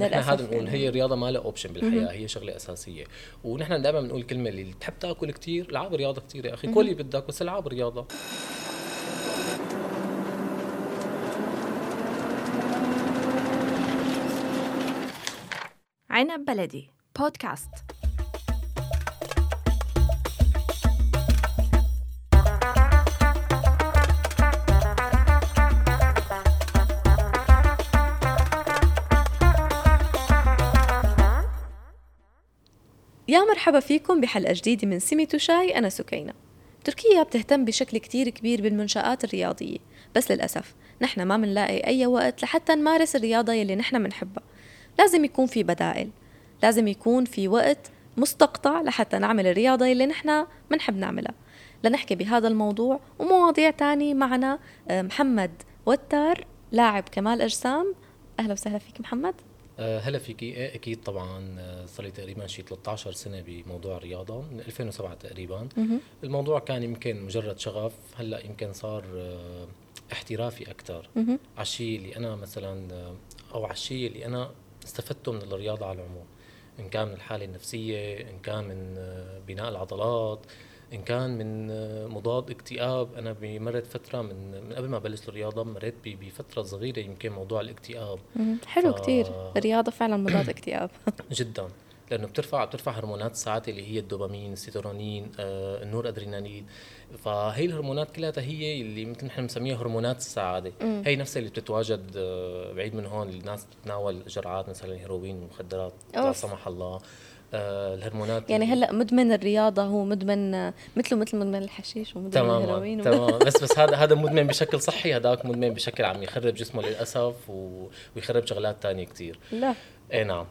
نحن هذا بنقول يعني. هي الرياضه ما لها اوبشن بالحياة هي شغلة أساسية. ونحن دائما بنقول كلمة اللي بتحب تأكل كثير العاب رياضة كثير يا أخي. كل اللي بدك بس العاب رياضة. عنب بلدي بودكاست يا مرحبا فيكم بحلقة جديدة من سميتو شاي أنا سكينة. تركيا بتهتم بشكل كتير كبير بالمنشآت الرياضية. بس للأسف نحن ما منلاقي أي وقت لحتى نمارس الرياضة يلي نحن منحبها. لازم يكون في بدائل. لازم يكون في وقت مستقطع لحتى نعمل الرياضة يلي نحن منحب نعملها. لنحكي بهذا الموضوع ومواضيع تانية معنا آه، محمد وتار لاعب كمال أجسام. أهلا وسهلا فيك محمد. هلا فيكي إيه أكيد طبعا آه، صار لي تقريبا شي 13 سنة بموضوع الرياضة من 2007 تقريبا. الموضوع كان يمكن مجرد شغف هلأ يمكن صار آه، احترافي أكثر على الشيء اللي أنا مثلا آه، أو على الشيء اللي أنا استفدته من الرياضة على العموم. إن كان من الحالة النفسية إن كان من آه، بناء العضلات. إن كان من آه، مضاد اكتئاب. أنا بمرت فترة من من قبل ما بلش الرياضة مريت بفترة صغيرة يمكن موضوع الاكتئاب. حلو ف- كتير. الرياضة فعلا مضاد اكتئاب. جدا. لأنه بترفع بترفع هرمونات السعاده اللي هي الدوبامين السيتورونين آه النور أدرينالين. فهي الهرمونات كلها هي اللي مثل نحن بنسميها هرمونات السعادة. هي نفسها اللي بتتواجد آه بعيد من هون. الناس بتتناول جرعات مثلا الهيروين والمخدرات لا. سمح الله. الهرمونات يعني هلأ مدمن الرياضة هو مدمن مثله مثل مدمن الحشيش ومدمن الهيروين تماما تماما. بس بس هذا هذا مدمن بشكل صحي هذاك مدمن بشكل عم يخرب جسمه للأسف و- ويخرب شغلات تانية كتير. لا. إيه نعم.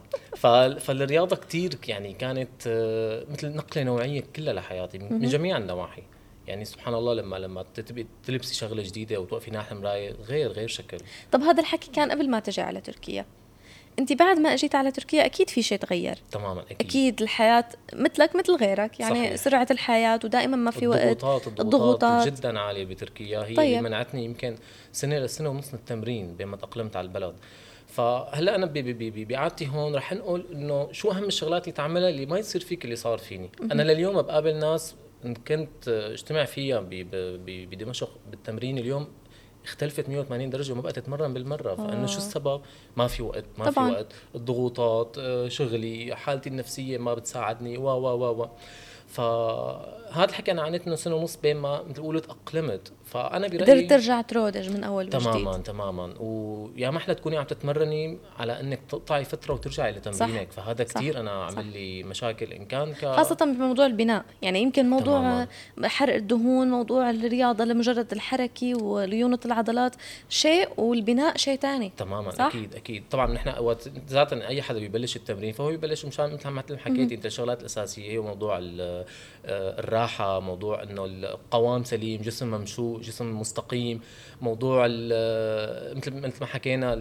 فالرياضة كتير يعني كانت آه، مثل نقلة نوعية كلها لحياتي من جميع النواحي. يعني سبحان الله لما لما تبقي تلبسي شغلة جديدة وتوقفي ناحية المرايه غير غير شكل. طب هذا الحكي كان قبل ما تجي على تركيا؟ أنت بعد ما أجيت على تركيا أكيد في شيء تغير تماما أكيد, أكيد الحياة مثلك مثل غيرك يعني صحيح. سرعة الحياة ودائما ما في وقت الضغوطات الضغوطات الضغوطات. جدا عالية بتركيا هي طيب. اللي منعتني يمكن سنة لسنه ونص من التمرين بين ما تأقلمت على البلد فهلأ أنا بقعدتي هون رح نقول إنه شو أهم الشغلات اللي تعملها اللي ما يصير فيك اللي صار فيني أنا لليوم بقابل ناس كنت اجتمع فيها بدمشق بالتمرين اليوم اختلفت 180 درجة وما بقت تتمرن بالمرة. فإنه شو السبب؟ ما في وقت ما طبعاً. في وقت. الضغوطات آه، شغلي حالتي النفسية ما بتساعدني و و و و فهذا الحكي أنا عانيت منه سنة ونص بين ما مثل بقولوا تاقلمت فأنا برأيي قدرت ترجع ترودج من أول وجديد تماما تماما ويا محلى تكوني عم تتمرني على إنك تقطعي فترة وترجعي لتمرينك فهذا صح. كثير أنا. عمل لي مشاكل إن كان ك خاصة بموضوع البناء يعني يمكن موضوع تماماً. حرق الدهون موضوع الرياضة لمجرد الحركة وليونة العضلات شيء والبناء شيء تاني تماما صح؟ أكيد أكيد طبعا نحن وقت ذاتا أي حدا ببلش التمرين فهو ببلش مشان مثل ما حكيتي أنت الشغلات الأساسية هي موضوع ال- الراحة موضوع إنه القوام سليم جسم ممشوق جسم مستقيم موضوع مثل مثل ما حكينا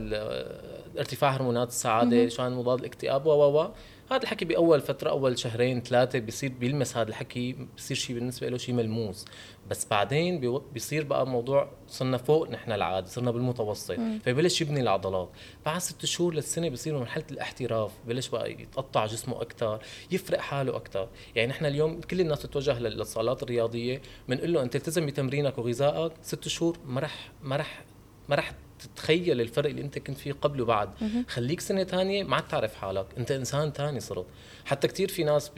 ارتفاع هرمونات السعادة شان مضاد الاكتئاب و و و. هذا الحكي بأول فترة أول شهرين ثلاثة بيصير بيلمس هذا الحكي بصير شيء بالنسبة له شيء ملموس. بس بعدين بيصير بقى موضوع صرنا فوق نحن العادي صرنا بالمتوسط. فيبلش يبني العضلات. بعد ست شهور للسنة بيصير مرحلة الاحتراف بلش بقى يتقطع جسمه أكثر يفرق حاله أكثر يعني نحن اليوم كل الناس تتوجه لل- للصالات الرياضية بنقول له أنت التزم بتمرينك وغذائك ست شهور ما رح ما رح ما رح تتخيل الفرق اللي انت كنت فيه قبل وبعد. خليك سنة ثانية ما عاد تعرف حالك. انت انسان ثاني صرت. حتى كثير في ناس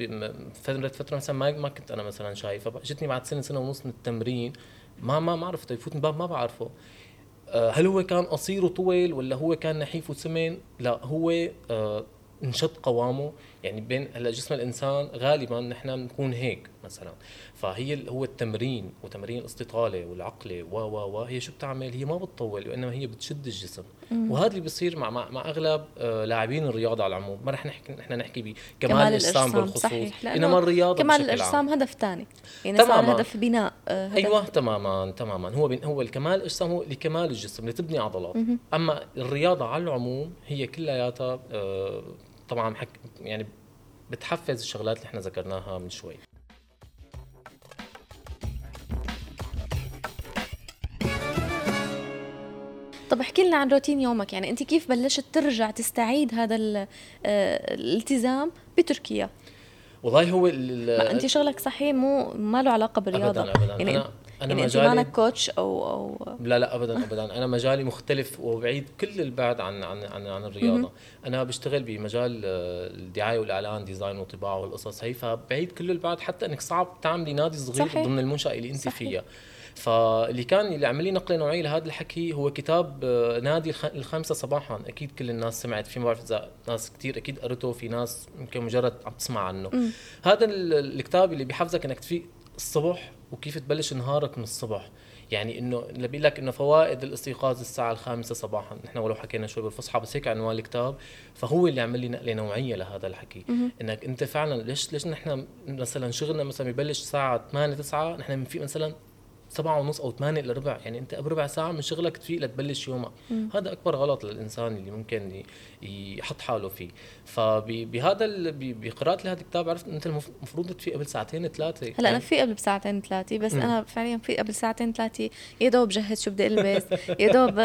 فتره فترة مثلا ما ما كنت أنا مثلا شايفه جتني بعد سنه سنة ونص من التمرين. ما ما ما عرفت يفوت من باب ما بعرفه. آه، هل هو كان قصير وطويل ولا هو كان نحيف وسمن لا هو آه، انشط قوامه. يعني بين هلا جسم الإنسان غالبا نحن بنكون هيك مثلا. فهي هو التمرين وتمرين الاستطالة والعقلة و و و هي شو بتعمل؟ هي ما بتطول وإنما هي بتشد الجسم. وهذا اللي بيصير مع مع, مع أغلب آه، لاعبين الرياضة على العموم. ما رح نحكي نحن نحكي بكمال الأجسام بالخصوص. صحيح إنما الرياضة كمال. الأجسام هدف ثاني يعني صار تماماً. هدف بناء آه، هدف. أيوه تماما تماما. هو بين هو الكمال الأجسام هو لكمال الجسم لتبني عضلات. أما الرياضة على العموم هي كلياتها آه، طبعا حك يعني بتحفز الشغلات اللي إحنا ذكرناها من شوي. طب احكي لنا عن روتين يومك يعني أنت كيف بلشت ترجع تستعيد هذا آه، الالتزام بتركيا؟ والله هو ما أنت شغلك صحيح مو ما له علاقة بالرياضة. ابدا ابدا. يعني أنا أنا يعني أنت مجالي مانك coach أو أو لا لا ابدا ابدا. أنا مجالي مختلف وبعيد كل البعد عن عن عن, عن الرياضة. أنا بشتغل بمجال آه، الدعاية والإعلان design وطباعة والقصص. هي فبعيد كل البعد حتى إنك صعب تعملي نادي صغير صحيح. ضمن المنشأة اللي أنت صحيح. فيها. فاللي كان اللي عمل لي نقلة نوعية لهذا الحكي هو كتاب آه، نادي الخ- الخامسه صباحا. أكيد كل الناس سمعت فيه ما بعرف إذا ناس كثير أكيد قرته في ناس يمكن مجرد عم تسمع عنه. هذا ال- الكتاب اللي بيحفزك إنك تفيق الصبح وكيف تبلش نهارك من الصبح؟ يعني إنه اللي بيقول لك إنه فوائد الاستيقاظ الساعة الخامسة صباحا. نحن ولو حكينا شوي بالفصحى بس هيك عنوان الكتاب فهو اللي عمل لي نقلة نوعية لهذا الحكي. إنك أنت فعلا ليش ليش نحن مثلا شغلنا مثلا ببلش الساعة 8 9 نحن بنفيق مثلا سبعة ونص أو 8 إلا ربع يعني أنت بربع ساعة من شغلك تفيق لتبلش يومك. هذا أكبر غلط للإنسان اللي ممكن يحط حاله فيه. فبهذا ال- ب- بقراءة لهذا الكتاب عرفت المف- المفروض تفيق قبل ساعتين ثلاثة. هلأ أنا في قبل بساعتين ثلاثة بس مم. أنا فعليا في قبل ساعتين ثلاثة. يا دوب جهز شو بدي ألبس يا دوب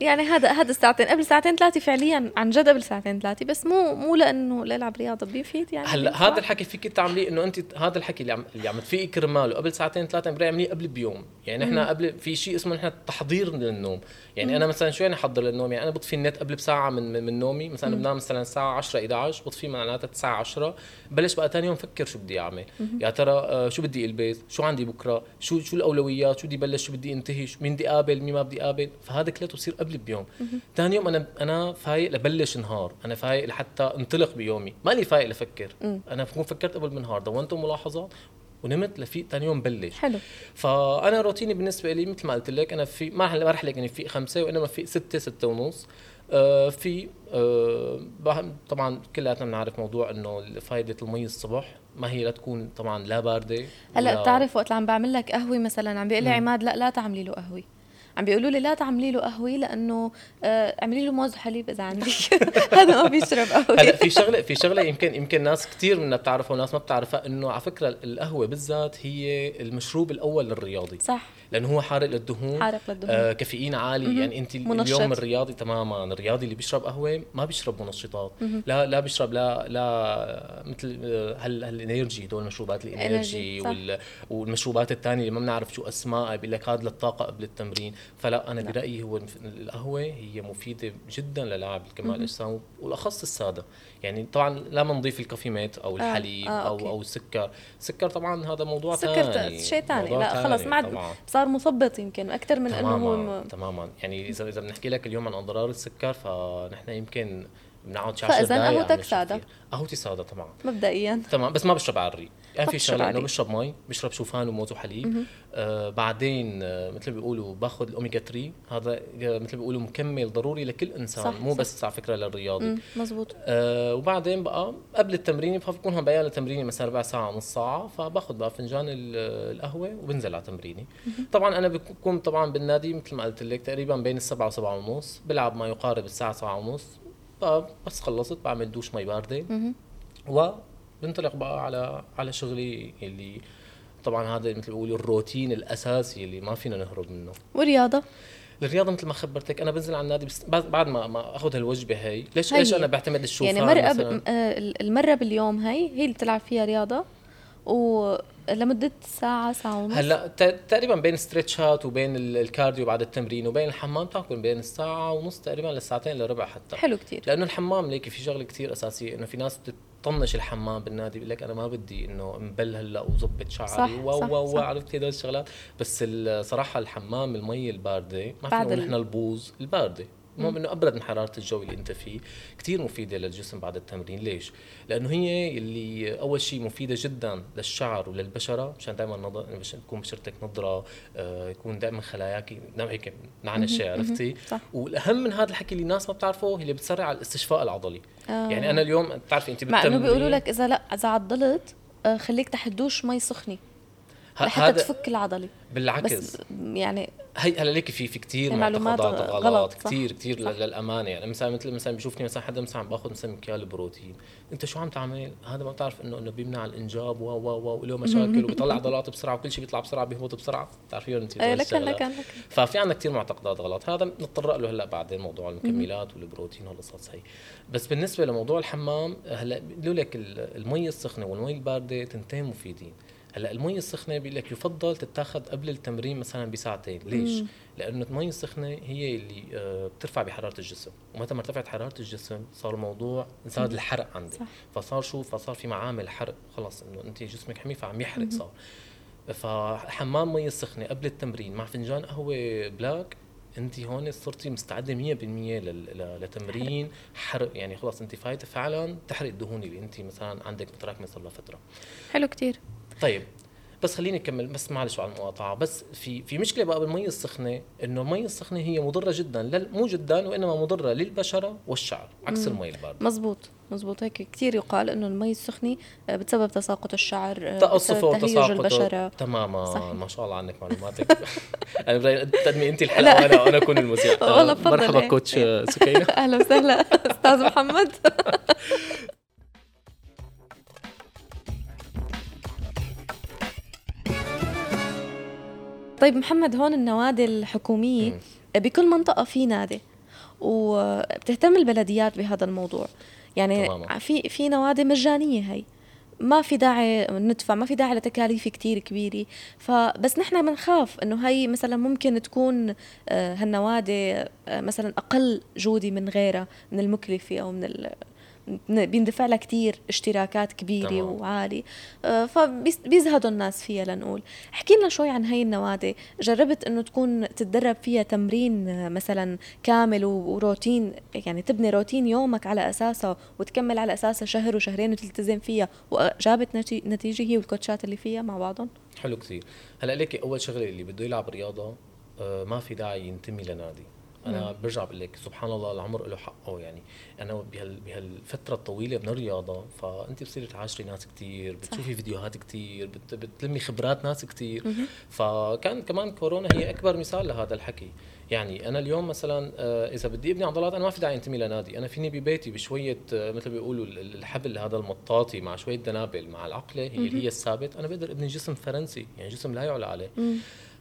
يعني هذا هذا الساعتين قبل ساعتين ثلاثة فعليا عن جد قبل ساعتين ثلاثة بس مو مو لأنه لالعب رياضة بيفيد يعني. هلأ. هذا الحكي فيك تعمليه إنه أنت هذا الحكي اللي عم اللي عم تفيقي كرماله قبل ساعتين امبارح اعمليه قبل بيوم. يعني إحنا قبل في شيء اسمه نحن تحضير للنوم. يعني أنا مثلا شو يعني أحضر للنوم. يعني أنا بطفي النت قبل بساعة من من, نومي. مثلا بنام مثلا الساعة 10 11 بطفي معناتها الساعة 10 بلش بقى ثاني يوم فكر شو بدي أعمل. يا ترى آه، شو بدي ألبس؟ شو عندي بكرة؟ شو شو الأولويات؟ شو بدي بلش؟ شو بدي انتهي؟ شو- مين بدي أقابل؟ مين ما بدي أقابل؟ فهذا كله بصير قبل بيوم. ثاني يوم أنا أنا فايق لبلش نهار. أنا فايق لحتى انطلق بيومي. ماني فايق لفكر. أنا بكون فكرت قبل بالنهار دونت ملاحظات؟ ونمت لفيق ثاني يوم بلش حلو. فأنا روتيني بالنسبة لي مثل ما قلت لك أنا في ما ما رح لك اني في خمسة وإنما في ستة ستة ونص. آه في آه طبعا كلياتنا بنعرف موضوع إنه فائده المي الصبح ما هي لا تكون طبعا لا باردة هلأ بتعرف وقت عم بعمل لك قهوة مثلا عم بيقول لي. عماد لأ لا تعملي له قهوة. عم بيقولوا لي لا تعملي له قهوة لأنه آه اعملي له موز وحليب إذا عندك. هذا ما بيشرب قهوة. هلا في شغلة في شغلة يمكن يمكن ناس كثير منا بتعرفها وناس ما بتعرفها إنه على فكرة القهوة بالذات هي المشروب الأول للرياضي صح. لأنه هو حارق للدهون حارق للدهون. آه كافيين عالي مهم. يعني أنت منشط. اليوم الرياضي تماما الرياضي اللي بيشرب قهوة ما بيشرب منشطات لا لا بيشرب لا لا مثل آه، هال هال energy هدول المشروبات ال energy. وال والمشروبات الثانية اللي ما بنعرف شو اسمائها بيقول لك هذا للطاقة قبل التمرين فلا أنا برأيي هو القهوة هي مفيدة جدا للاعب كمال الاجسام والأخص السادة يعني طبعا لا نضيف ال Coffee-mate أو الحليب آه، أو okay. أو السكر السكر طبعا هذا موضوع سكر ثاني شيء ثاني لا خلص ما عاد. صار مثبط يمكن أكثر من إنه هو تماما م- تماما. يعني اذا إذا بنحكي لك اليوم عن أضرار السكر فنحن يمكن بنقعد شي 10 فإذن دقائق قهوتك سادة. قهوتي سادة طبعا مبدئيا. تمام بس ما بشرب على الريق. يعني في شغله إنه. بشرب مي بشرب شوفان وموز وحليب آه بعدين آه مثل ما بيقولوا باخذ الاوميجا 3 هذا آه، مثل ما بيقولوا مكمل ضروري لكل إنسان صح، مو صح. بس على فكرة للرياضي. مزبوط. آه وبعدين بقى قبل التمرين فبكون هم بيان لتمريني مثلا ربع ساعة نص ساعة فباخذ بقى فنجان ال- القهوة وبنزل على تمريني. طبعا أنا بكون طبعا بالنادي مثل ما قلت لك تقريبا بين السبعة وسبعة ونص بلعب ما يقارب الساعة سبعة ونص. بس خلصت بعمل دوش مي باردة. وبنطلق بقى على على شغلي اللي طبعا هذا مثل ما بيقولوا الروتين الأساسي اللي ما فينا نهرب منه. والرياضة؟ الرياضة مثل ما خبرتك أنا بنزل على النادي بس بعد ما ما أخذ هالوجبة هي. ليش هي. ليش أنا بعتمد الشوفان يعني مرة مثلا؟ ب... آه، المرة باليوم هي هي اللي بتلعب فيها رياضة. ولمدة ساعة ساعة ونص. هلأ تقريبا بين stretch ات وبين ال- ال cardio بعد التمرين وبين الحمام تاكل بين الساعة ونص تقريبا للساعتين الا ربع حتى. حلو كتير. لأنه الحمام ليكي في شغله كثير اساسيه إنه في ناس بتطنش الحمام بالنادي بيقول لك أنا ما بدي إنه أنبل هلأ وظبط شعري و و و. عرفت هدول الشغلات. بس الصراحه الحمام المي الباردة ما فينا نحن البوظ الباردة. المهم إنه أبرد من حراره الجو اللي أنت فيه كثير مفيدة للجسم بعد التمرين. ليش؟ لأنه هي اللي أول شيء مفيدة جدا للشعر وللبشرة مشان دائما نض... مشان تكون بشرتك نضرة آه يكون دائما خلاياك نوع هيك الشيء عرفتي؟ صح. والأهم من هذا الحكي اللي الناس ما بتعرفه هي اللي بتسرع على الاستشفاء العضلي. آه. يعني أنا اليوم بتعرفي أنت مع إنه بالتمرين بيقولوا لك إذا لأ إذا عضلت آه، خليك تحت دوش مي سخنة. ه- لحتى تفك العضلة. بالعكس. بس يعني هي هلا ليك في في كثير معلومات غلط، غلط. كثير كثير. للأمانة. يعني مثلا مثل مثلا بشوفني مثلا حدا مثلا عم باخذ مثلا مكيال بروتين. انت شو عم تعمل؟ هذا ما بتعرف انه إنه بيمنع الإنجاب و و و وله مشاكل وبيطلع عضلات بسرعة وكل شيء بيطلع بسرعة بيهبط بسرعة. بتعرفين انت إيه هاي لكن. لكن ففي عندنا كثير معتقدات غلط. هذا نتطرق له هلا بعدين موضوع المكملات والبروتين والقصص هي. بس بالنسبة لموضوع الحمام هلا بيقولوا لك ال- المي السخنة والمي الباردة تنتين مفيدين. هلا المي السخنة بيقول لك يفضل تتاخذ قبل التمرين مثلا بساعتين. ليش؟ لأنه المي السخنة هي اللي آه، بترفع بحرارة الجسم. ومتى ما ارتفعت حرارة الجسم صار الموضوع زاد الحرق عندك صح. فصار شو؟ فصار في معامل حرق. خلص إنه أنت جسمك حمي فعم يحرق صار. فحمام مي السخنة قبل التمرين مع فنجان قهوة black أنت هون صرتي مستعدة 100% لل- ل- لتمرين حرق. يعني خلص أنت فايتة فعلا تحرق الدهون اللي أنت مثلا عندك متراكمه صار لها فتره حلو كتير. طيب بس خليني أكمل بس معلش على المقاطعة بس في في مشكلة بقى بالمي السخنة إنه المي السخنة هي مضرة جدا لل- مو جدا وإنما مضرة للبشرة والشعر عكس المي الباردة. مزبوط مزبوط هيك كتير يقال إنه المي السخنة آه، بتسبب تساقط الشعر آه، تقصفه وتساقطه. البشرة. تماما صحيح. ما شاء الله عنك معلوماتك. أنا بدي تقدمي أنت الحلقة وأنا وأنا أكون المذيع. والله بفضل مرحبا. كوتش سكينة. أهلا وسهلا. أستاذ محمد. طيب محمد هون النوادي الحكومية. بكل منطقة في نادي وبتهتم البلديات بهذا الموضوع يعني تماماً. في في نوادي مجانية هي ما في داعي ندفع ما في داعي لتكاليف كتير كبيرة فبس نحن بنخاف إنه هي مثلا ممكن تكون آه، هالنوادي آه، مثلا أقل جودة من غيرها من المكلفة أو من- بيندفع لها كتير اشتراكات كبيرة تمام. وعالية. آه، فبيزهدوا الناس فيها لنقول. احكي لنا شوي عن هاي النوادي. جربت إنه تكون تتدرب فيها تمرين آه، مثلا كامل وروتين يعني تبني روتين يومك على اساسها وتكمل على اساسها شهر وشهرين وتلتزم فيها وجابت نتي- نتيجة هي والكوتشات اللي فيها مع بعضهم؟ حلو كثير. هلأ ليك أول شغلة اللي بده يلعب رياضة آه، ما في داعي ينتمي لنادي. أنا برجع بقول لك سبحان الله العمر له حقه يعني. أنا بهال بهالفترة الطويلة من الرياضه فأنت بتصيري تعاشري ناس كثير بتشوفي فيديوهات كثير بت بتلمي خبرات ناس كثير فكان كمان كورونا هي أكبر مثال لهذا الحكي. يعني أنا اليوم مثلا آه، إذا بدي أبني عضلات أنا ما في داعي انتمي لنادي. أنا فيني ببيتي بشوية آه، مثل ما بيقولوا ال- ال- الحبل هذا المطاطي مع شوية دنابل مع العقلة هي اللي هي الثابت. أنا بقدر أبني جسم فرنسي يعني جسم لا يعلى عليه.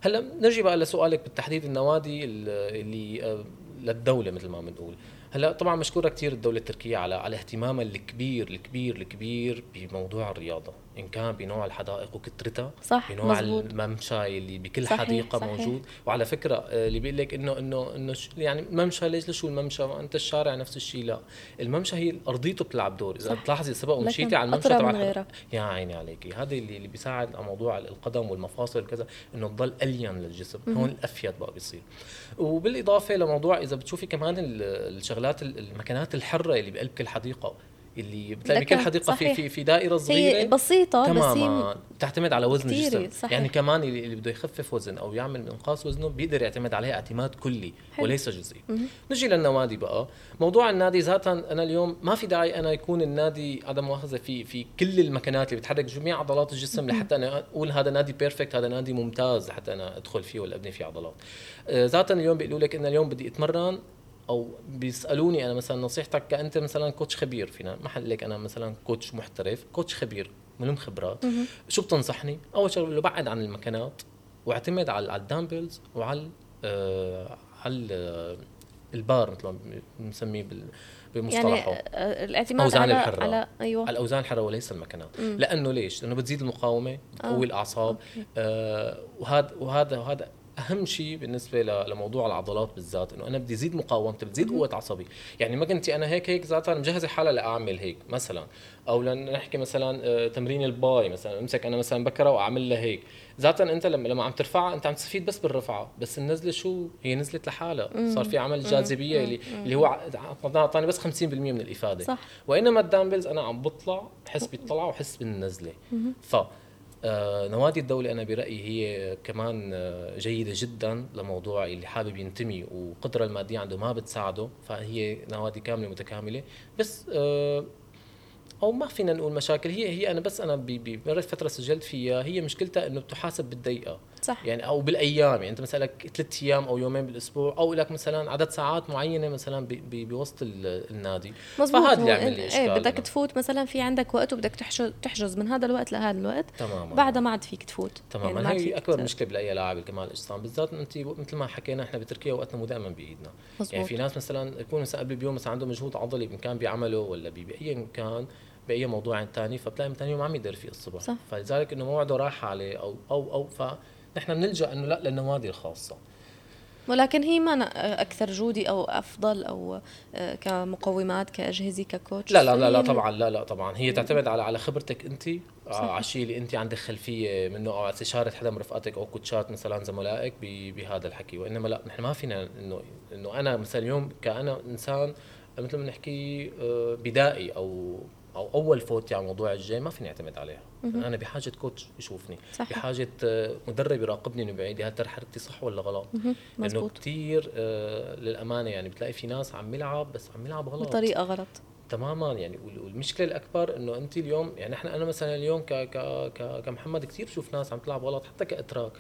هلا نرجع بقى لسؤالك بالتحديد النوادي ال- اللي آه، للدولة مثل ما بنقول. هلا طبعا مشكورة كثير الدولة التركية على على اهتمامها الكبير الكبير الكبير بموضوع الرياضة. إن كان بنوع الحدائق وكثرتها صح، بنوع مزبوط. الممشى اللي بكل صحيح، حديقة صحيح. موجود وعلى فكرة آه، اللي بيقول لك إنه إنه إنه يعني ممشى ليش لشو الممشى أنت الشارع نفس الشيء لا الممشى هي أرضيته بتلعب دور إذا. بتلاحظي سبق ومشيتي على الممشى تبع. يا عيني عليكي هذا اللي اللي بيساعد على موضوع القدم والمفاصل وكذا إنه تضل ألين للجسم هون الأفيد بقى بيصير وبالإضافة لموضوع إذا بتشوفي كمان ال- الشغلات ال- المكانات الحرة اللي بقلب كل حديقة اللي بتلاقي بكل حديقة في صحيح. في في دائرة صغيرة هي بسيطة بس هي تماما. بتعتمد على وزن الجسم. صحيح. يعني كمان اللي اللي بده يخفف وزن أو يعمل إنقاص وزنه بيقدر يعتمد عليها اعتماد كلي حلو. وليس جزئي. نجي للنوادي بقى. موضوع النادي ذاتا أنا اليوم ما في داعي أنا يكون النادي عدم مؤاخذة في في كل المكانات اللي بتحرك جميع عضلات الجسم لحتى أنا أقول هذا نادي perfect هذا نادي ممتاز لحتى أنا أدخل فيه ولا أبني فيه عضلات. آه، ذاتا اليوم بيقولوا لك إن اليوم بدي أتمرن أو بيسألوني أنا مثلا نصيحتك كأنت مثلا coach خبير. فينا ما لك أنا مثلا coach محترف coach خبير ملم خبرات. شو بتنصحني؟ أول شغله بقول له بعد عن المكانات واعتمد على ال dumbbells وعلى آه على آه، البار مثل ما بنسميه بال- يعني بمصطلحه آه، الاعتماد اوزان على الحره على أيوه. على الأوزان الحره وليس المكانات لأنه ليش؟ لأنه بتزيد المقاومة بتقوي الأعصاب. آه وهذا وهذا وهذا أهم شيء بالنسبة لموضوع العضلات بالذات إنه أنا بدي زيد مقاومتي بتزيد قوة عصبي يعني ما كنتي أنا هيك هيك ذاتها مجهزة حالها لأعمل هيك مثلا. أو لنحكي مثلا آه، تمرين ال bi مثلا أمسك أنا مثلا بكرة وأعمل لها هيك. ذاتا أنت لما لما عم ترفعها أنت عم تستفيد بس بالرفعة. بس النزلة شو؟ هي نزلت لحالها. صار في عمل جاذبية اللي اللي هو اعطاني بس 50% من الإفادة. صح. وإنما الدامبلز أنا عم بطلع بحس بالطلعة وحس بالنزلة. ف نوادي الدولة أنا برأيي هي كمان آه، جيدة جدا لموضوع اللي حابب ينتمي والقدرة المادية عنده ما بتساعده فهي نوادي كاملة متكاملة. بس آه، أو ما فينا نقول مشاكل هي هي أنا بس أنا ب- ب- بمرت فترة سجلت فيها هي مشكلتها إنه بتحاسب بالدقيقه صح. يعني أو بالأيام يعني أنت مثلا لك ثلاث أيام أو يومين بالأسبوع أو لك مثلا عدد ساعات معينة مثلا بوسط ال- النادي. مزبوط فهذا اللي هو يعمل لي إيه بدك أنا. تفوت مثلا في عندك وقت وبدك تحجز تحجز من هذا الوقت لهذا الوقت. تماما. بعدها ما عاد فيك تفوت. تماما. ما عاد هي أكبر مشكلة باي لاعب كمال الإجسام. بالذات إنت مثل ما حكينا إحنا بتركيا وقتنا مو دائما بإيدنا. مزبوط. يعني في ناس مثلا يكون مثلا قبل بيوم مثلا عنده مجهود عضلي إن كان بعمله ولا بأي كان بأي موضوع ثاني فبتلاقي ثاني يوم عم يقدر فيه الصبح. صح. فلذلك إنه موعده راح عليه أو أو أو فنحن بنلجأ إنه لا للنوادي الخاصة. ولكن هي ما أكثر جودي أو أفضل أو آه، كمقومات كأجهزة ككوتش؟ لا لا لا لا هي طبعا لا لا طبعا. هي تعتمد على على خبرتك أنت. على الشيء اللي أنت عندك خلفية منه أو على استشارة حدا من رفقاتك أو كوتشات مثلا زملائك بهذا الحكي. وإنما لا نحن ما فينا إنه إنه أنا مثلا اليوم كأنا إنسان مثل ما نحكي آه، بدائي أو أو أول فوتي على موضوع الجيم ما فيني اعتمد عليها. أنا بحاجة coach يشوفني صح. بحاجة آه، مدرب يراقبني إنه بعيد هل ترى حركتي صح ولا غلط؟ لأنه كثير للأمانة يعني بتلاقي في ناس عم يلعب بس عم يلعب غلط. بطريقة غلط. تماما يعني وال- والمشكلة الأكبر إنه أنت اليوم يعني إحنا أنا مثلا اليوم ك ك ك كمحمد كثير بشوف ناس عم تلعب غلط حتى كإتراك.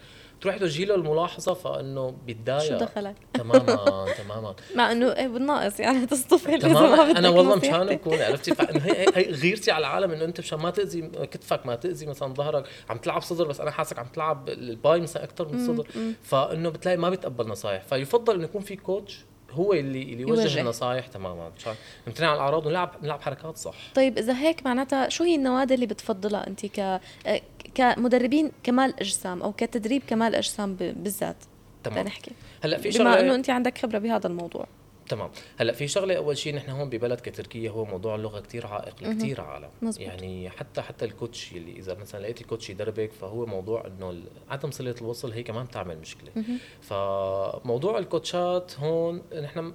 تروح توجهي له الملاحظة فإنه بيتضايق شو دخلك؟ تماما تماما. مع إنه إيه بالناقص يعني تصطفي تماما. أنا والله. مشان أكون عرفتي؟ فإنه هي, هي غيرتي على العالم إنه أنت مشان ما تأذي كتفك ما تأذي مثلا ظهرك عم تلعب صدر بس أنا حاسك عم تلعب الباي مثلا أكثر من الصدر فإنه بتلاقي ما بيتقبل نصايح. فيفضل إنه يكون في كوتش هو اللي اللي يوجه, يوجه. النصايح تماما. نمتنع عن الأعراض ونلعب نلعب حركات صح. طيب إذا هيك معناتها شو هي النوادي اللي بتفضلها أنت ك كمدربين كمال أجسام أو كتدريب كمال أجسام بالذات؟ تمام. نحكي. هلأ في بما شغله إنه أنت عندك خبرة بهذا الموضوع. تمام. هلأ في شغلة أول شيء نحن هون ببلد كتركيا هو موضوع اللغة كتير عائق لكثير عالم. مزبوط. يعني حتى حتى الكوتش اللي إذا مثلا لقيتي كوتش يدربك فهو موضوع إنه عدم صلة الوصل هي كمان بتعمل مشكلة. فموضوع الكوتشات هون نحن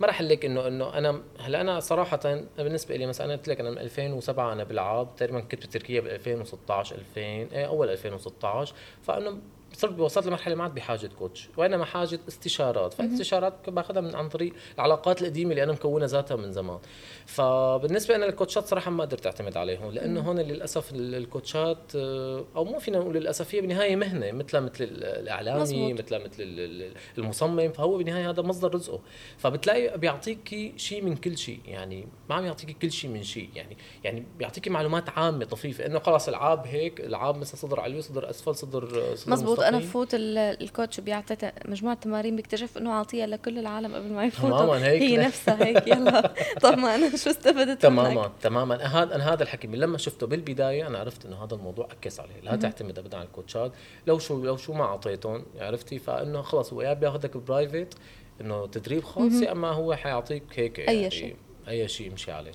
ما راح لك انه إنه أنا هلأ أنا صراحة بالنسبة لي مثلا أنا قلت لك أنا من 2007 أنا بلعب تقريبا كنت بتركيا بال 2016 2000 إيه أول 2016 فإنه صرت وصلت لمرحلة ما عاد بحاجة كوتش وإنما حاجة استشارات. فالاستشارات باخذها من عن طريق العلاقات القديمة اللي أنا مكونة ذاتها من زمان. فبالنسبة أنا الكوتشات صراحة ما قدرت أعتمد عليهم لأنه هون للأسف ال- الكوتشات آه، أو مو فينا نقول للأسف هي بالنهاية مهنة مثل مثل ال- الإعلامي مزبوط. مثل مثل ال- ال- المصمم. فهو بالنهاية هذا مصدر رزقه. فبتلاقي بيعطيك شيء من كل شيء يعني ما عم يعطيك كل شيء من شيء. يعني يعني بيعطيك معلومات عامة طفيفة إنه خلاص العاب هيك العاب مثلا صدر علوي صدر أسفل صدر صدر مزبوط أنا مستقيم. بفوت ال- ال coach بيعطي مجموعة تمارين بيكتشف إنه عاطية لكل العالم قبل ما يفوتوا. تماماً هيك هي. نفسها هيك يلا. طب ما أنا شو استفدت؟ تماما تماما. هذا أنا هذا الحكي من لما شفته بالبداية أنا عرفت إنه هذا الموضوع X عليه. لا تعتمد ابدا على ال coachات. لو شو لو شو ما أعطيتهم عرفتي؟ فإنه خلص هو يا بياخذك private إنه تدريب خاص يا إما هو حيعطيك هيك أي يعني شيء. أي شيء يمشي عليه.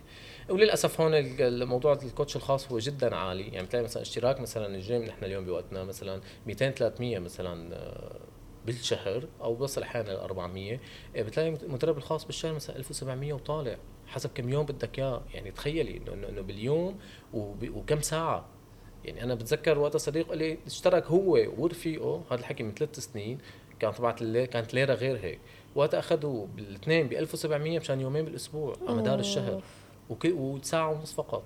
وللأسف هون ال- الموضوع الكوتش الخاص هو جدا عالي. يعني بتلاقي مثلا اشتراك مثلا الجيم نحن اليوم بوقتنا مثلا 200 300 مثلا آه، بالشهر أو بوصل أحيانا ل 400 إيه، بتلاقي المدرب الخاص بالشهر مثلا 1700 وطالع حسب كم يوم بدك إياه. يعني تخيلي انه انه باليوم وكم ساعة. يعني أنا بتذكر وقت صديق قال لي اشترك هو ورفيقه هذا الحكي من ثلاث سنين كان الليل كانت ليره غير هيك. وقت أخذوا بالاثنين ب 1700 مشان يومين بالأسبوع على مدار الشهر. وساعه ونص فقط.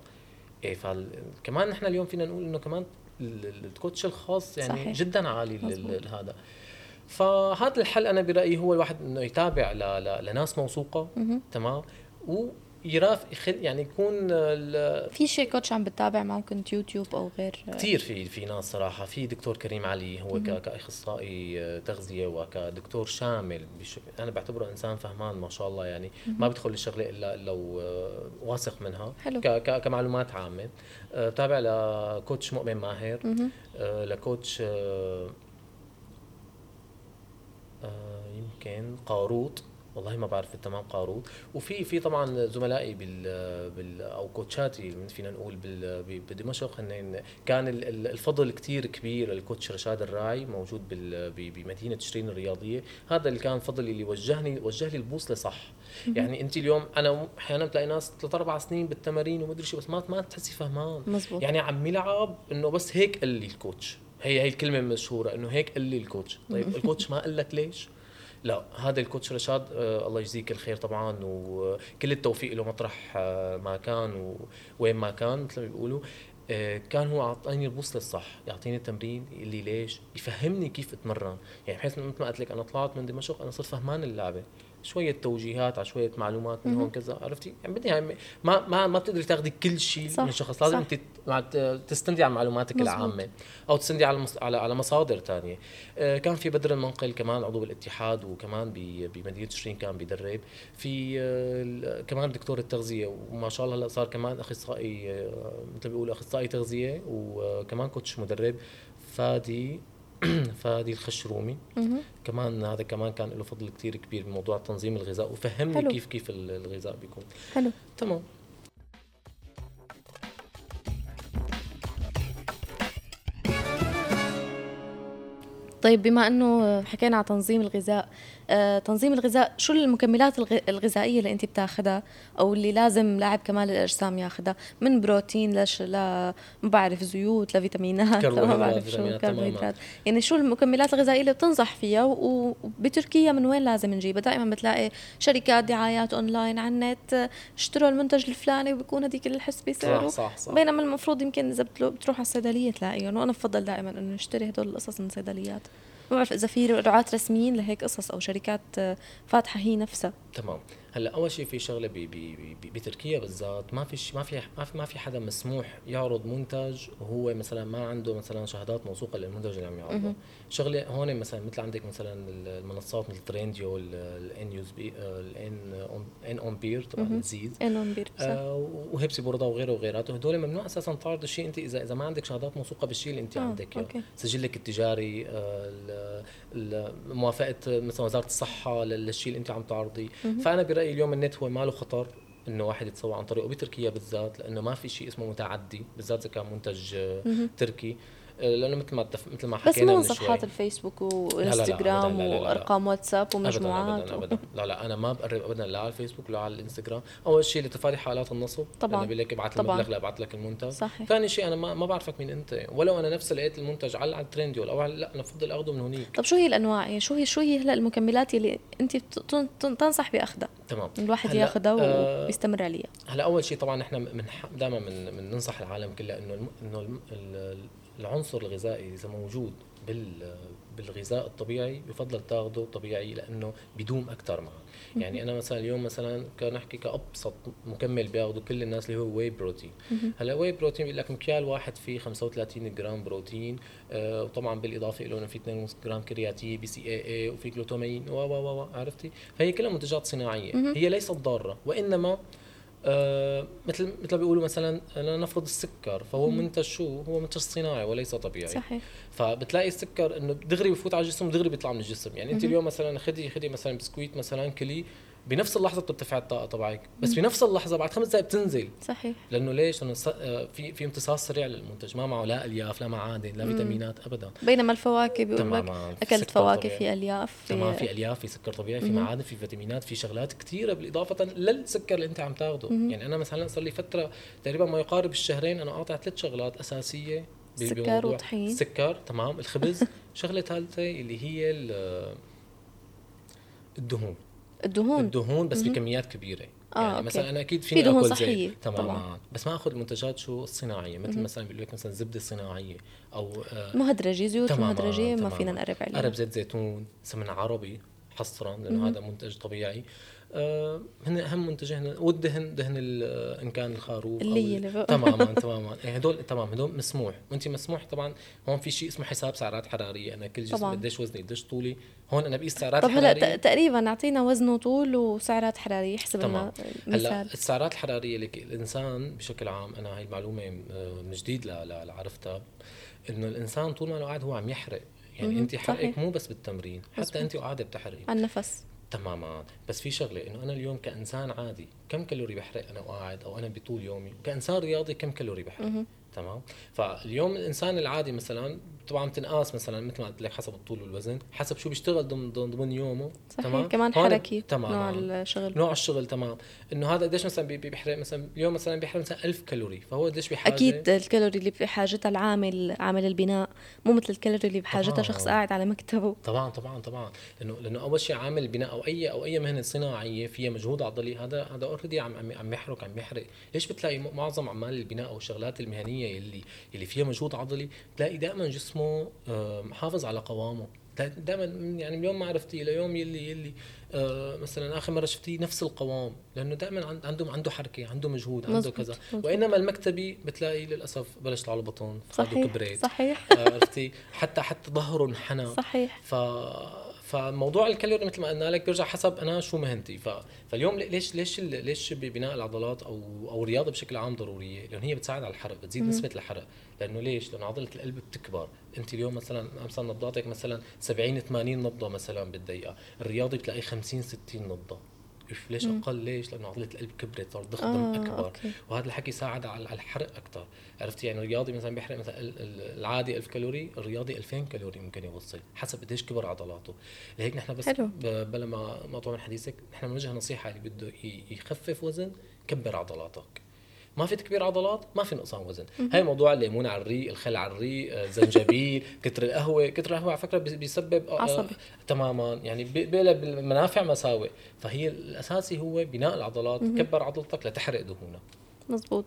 إيه فكمان نحن اليوم فينا نقول إنه كمان ال- ال- الكوتش الخاص يعني صحيح. جدا عالي هذا فهذا الحل أنا برأيي هو الواحد إنه يتابع ل- ل- لناس موثوقة. تمام؟ ويراف يخل يعني يكون في شيء كوتش عم بتتابع معه كنت يوتيوب أو غير؟ كثير في في ناس صراحة. في دكتور كريم علي هو كأخصائي تغذية وكدكتور شامل. بش... أنا بعتبره إنسان فهمان ما شاء الله يعني. ما بدخل الشغلة الا إلا و- واثق منها. حلو. ك... ك... كمعلومات عامة. آه، تابع لكوتش مؤمن ماهر. آه، لكوتش آه، آه، يمكن قاروط والله ما بعرف بالتمام قاروط وفي في طبعا زملائي بال بال أو coachاتي فينا نقول بال بدمشق هن كان ال- ال- الفضل كتير كبير لل coach رشاد الراعي موجود بمدينة شيرين الرياضية. هذا اللي كان فضل اللي وجهني وجه لي البوصلة صح. يعني أنت اليوم أنا أحيانا بتلاقي ناس ثلاث أربع سنين بالتمارين ومدري شو بس ما ما تحسي فهمان. مزبوط. يعني عم يلعب إنه بس هيك قال لي ال coach. هي هي الكلمة المشهوره إنه هيك قال لي ال coach. طيب ال coach ما قال لك ليش؟ لا هذا ال coach رشاد آه الله يجزيك الخير طبعا وكل التوفيق له مطرح آه ما كان ووين ما كان مثل ما بيقولوا. آه كان هو أعطاني البوصله الصح يعطيني التمرين يقول لي ليش؟ يفهمني كيف أتمرن. يعني بحيث مثل ما قلت لك أنا طلعت من دمشق أنا صرت فهمان اللعبة. شوية توجيهات على شوية معلومات من هون كذا عرفتي؟ يعني بدي يعني ما ما ما بتقدري تاخذي كل شيء من الشخص لازم صح. انت تستندي على معلوماتك مزبوط. العامة أو تستندي على على على مصادر ثانية آه كان في بدر المنقل كمان عضو بالاتحاد وكمان بمدينة تشرين كان بيدرب. في آه كمان دكتور التغذية وما شاء الله هلأ صار كمان أخصائي آه مثل بيقولوا أخصائي تغذية وكمان كوتش مدرب. فادي فادي الخشرومي كمان هذا كمان كان له فضل كثير كبير بموضوع تنظيم الغذاء وفهمني حلو. كيف كيف الغذاء بيكون. حلو. تمام. طيب بما إنه حكينا على تنظيم الغذاء تنظيم الغذاء شو المكملات الغذائية اللي أنت بتاخذها أو اللي لازم لاعب كمال الأجسام ياخذها من بروتين لش ل ما بعرف زيوت لفيتامينات ما بعرف شو كربوهيدرات. يعني شو المكملات الغذائية اللي بتنصح فيها؟ وبتركيا من وين لازم نجيبها؟ دائما بتلاقي شركات دعايات أونلاين على النت اشتروا المنتج الفلاني وبيكون هذيك الحس بسعره صح صح صح. بينما المفروض يمكن إذا بتروح على الصيدلية تلاقيهم. وأنا بفضل دائما إنه نشتري هدول القصص من صيدليات. ما بعرف اذا في رعاة رسميين لهيك قصص أو شركات فاتحة هي نفسها. تمام. هلأ أول شيء في شغلة بتركيا بالذات ما في ما في ما في حدا مسموح يعرض منتج وهو مثلا ما عنده مثلا شهادات موثوقة للمنتج اللي عم يعرضه. شغلة هون مثلا مثل عندك مثلا المنصات مثل ترينديو الان نيوز بي الان ان اون بير طبعا الزيز ان اون بير وهيبسي بوردا وغيره وغيراته. هدول ممنوع أساسا تعرض الشيء أنت اذا إذا ما عندك شهادات موثوقة بالشيء اللي أنت آه. عندك. يعني سجلك التجاري آه، موافقة مثلا وزارة الصحة للشيء اللي أنت عم تعرضيه. فأنا برأيي اليوم النت هو ما له خطر إنه واحد يتسوق عن طريقه بتركيا بالذات لأنه ما في شيء اسمه متعدي بالذات إذا كان منتج تركي. لأنه مثل ما مثل ما حكينا بس مو صفحات الفيسبوك والانستغرام وأرقام واتساب ومجموعات أبداً, أبداً, لا لا أنا ما بقرب ابدا لا على الفيسبوك ولا على الإنستغرام. أول شيء لتفادي حالات النصب طبعا بيقول لك ابعث المبلغ لا لك المنتج. صحيح. ثاني شيء أنا ما, ما بعرفك مين أنت ولو أنا نفسي لقيت المنتج على على ترينديول أو لا أنا بفضل اخذه من هونيك طب شو هي الأنواع؟ يعني شو هي شو هي هلا المكملات اللي أنت تنصح بأخذها؟ تمام. الواحد ياخذها آه ويستمر عليها. هلا أول شيء طبعا من دائما من, من ننصح العالم كله إنه إنه العنصر الغذائي إذا موجود بال بالغذاء الطبيعي بفضل تاخذه طبيعي لأنه بيدوم أكثر معه يعني أنا مثلا اليوم مثلا كان أحكي كأبسط مكمل بياخذه كل الناس اللي هو whey protein هلأ whey protein بيقول لك مكيال واحد فيه 35 جرام بروتين آه وطبعا بالإضافة له في 2 جرام كرياتين BCAA وفي جلوتامين و و و عرفتي؟ فهي كلها منتجات صناعية. هي ليست ضارة وإنما آه مثل مثل بيقولوا مثلا لنفرض السكر فهو مم. منتج شو؟ هو منتج صناعي وليس طبيعي. صحيح. فبتلاقي السكر إنه دغري بفوت على الجسم دغري بيطلع من الجسم. يعني أنت اليوم مثلا خدي خدي مثلا بسكويت مثلا كلي بنفس اللحظة بترتفع الطاقة تبعك. بس بنفس اللحظة بعد خمس دقائق بتنزل. صحيح. لأنه ليش؟ لأنه آه، في في امتصاص سريع للمنتج. ما معه لا ألياف لا معادن لا فيتامينات ابدا. بينما الفواكه بيقول لك أكلت فواكه في ألياف تمام في ألياف في سكر طبيعي في معادن في فيتامينات في شغلات كثيره بالإضافة للسكر اللي أنت عم تاخده. يعني أنا مثلا صار لي فترة تقريبا ما يقارب الشهرين أنا قاطع ثلاث شغلات أساسية سكر وطحين. السكر تمام الخبز شغلة ثالثة اللي هي الدهون. الدهون. الدهون بس بكميات كبيرة. آه يعني أوكي. مثلا أنا أكيد فيني في دهون صحية تمام طبعا. بس ما آخذ المنتجات شو الصناعية؟ مثل مم. مثلا بيقول لك مثلا زبدة صناعية أو آه مهدرجة زيوت مهدرجة ما فينا نقرب عليها قرب زيت زيتون سمن عربي حصرا لأنه هذا منتج طبيعي. آه هن اهم منتجين والدهن دهن إن كان الخروف اللي اللي تماما تماما. يعني هدول تمام هدول مسموح. وانت مسموح طبعا هون في شيء اسمه حساب سعرات حرارية. أنا كل جسم قديش وزني قديش طولي. هون أنا بقيس سعرات طب هلأ تقريبا أعطينا وزن وطول وسعرات حرارية احسب لنا هلأ السعرات الحرارية اللي الإنسان بشكل عام أنا هاي المعلومة آه، من جديد لعرفتها إنه الإنسان طول ما هو قاعد هو عم يحرق. يعني انت حرقك مو بس بالتمرين حتى انت وقاعده بتحرقي. على النفس. تماما. بس في شغلة إنه أنا اليوم كإنسان عادي كم كالوري بحرق أنا وقاعد أو أنا بطول يومي؟ كانسان رياضي كم كالوري بحرق؟ تمام؟ فاليوم الإنسان العادي مثلا طبعا بتنقاس مثلا مثل ما قلت لك حسب الطول والوزن حسب شو بيشتغل ضمن ضمن ضمن يومه صحيح كمان هون حركي تمام نوع الشغل. نوع الشغل تمام. إنه هذا قديش مثلا بي- بي- بيحرق مثلا اليوم مثلا بيحرق مثلا 1000 كالوري فهو قديش بحاجه أكيد الكالوري اللي بحاجتها العامل عامل البناء مو مثل الكالوري اللي بحاجتها طبعاً. شخص قاعد على مكتبه. طبعا طبعا طبعا. لأنه لأنه أول شيء عامل البناء أو اي أو أي مهنة صناعية فيها مجهود عضلي هذا هذا already عم عم يحرق عم يحرق. ليش بتلاقي معظم عمال البناء أو الشغلات المهنية اللي اللي فيها مجهود عضلي؟ بتلاقي دائما جسمه آه، محافظ على قوامه. دائما يعني من يوم ما عرفتيه ليوم يلي يلي آه مثلا آخر مرة شفتيه نفس القوام لأنه دائما عند- عنده عنده حركة عنده مجهود عنده مزبوط، كذا. مزبوط. وإنما المكتبي بتلاقي للأسف بلش على البطن فخده صحيح كبريت صحيح. آه، عرفتي؟ حتى حتى ظهره انحنى. صحيح. ف فموضوع الكالوري مثل ما قلنا لك بيرجع حسب أنا شو مهنتي. ف... فاليوم ليش ليش ليش ببناء العضلات أو أو الرياضه بشكل عام ضرورية؟ لأنه هي بتساعد على الحرق بتزيد نسبة الحرق. لأنه ليش؟ لأنه عضلة القلب بتكبر. أنت اليوم مثلا مثلا نبضاتك مثلا 70 80 نبضة مثلا بالدقيقة. الرياضي بتلاقي 50 60 نبضة. إيش- ليش أقل؟ ليش؟ لأنه عضلة القلب كبرت صار ضخ دم آه، أكبر. أوكي. وهذا الحكي ساعد على الحرق أكثر عرفتي؟ يعني الرياضي مثلا بيحرق مثلا ال- ال- العادي 1000 كالوري الرياضي 2000 كالوري ممكن يوصل. حسب قديش كبر عضلاته. لهيك نحن بس حلو. بلا ما ما أطول من حديثك نحن بنوجه نصيحة اللي بده يخفف وزن كبر عضلاتك. ما في تكبير عضلات ما في نقصان وزن. هاي موضوع الليمون على الريق الخل على الريق آه، زنجبيل كتر القهوة كتر القهوة على فكرة بي- بيسبب آه، عصبي. تماما. يعني بيقلب المنافع مساوئ. فهي الأساسي هو بناء العضلات كبر عضلتك لتحرق دهونك. مزبوط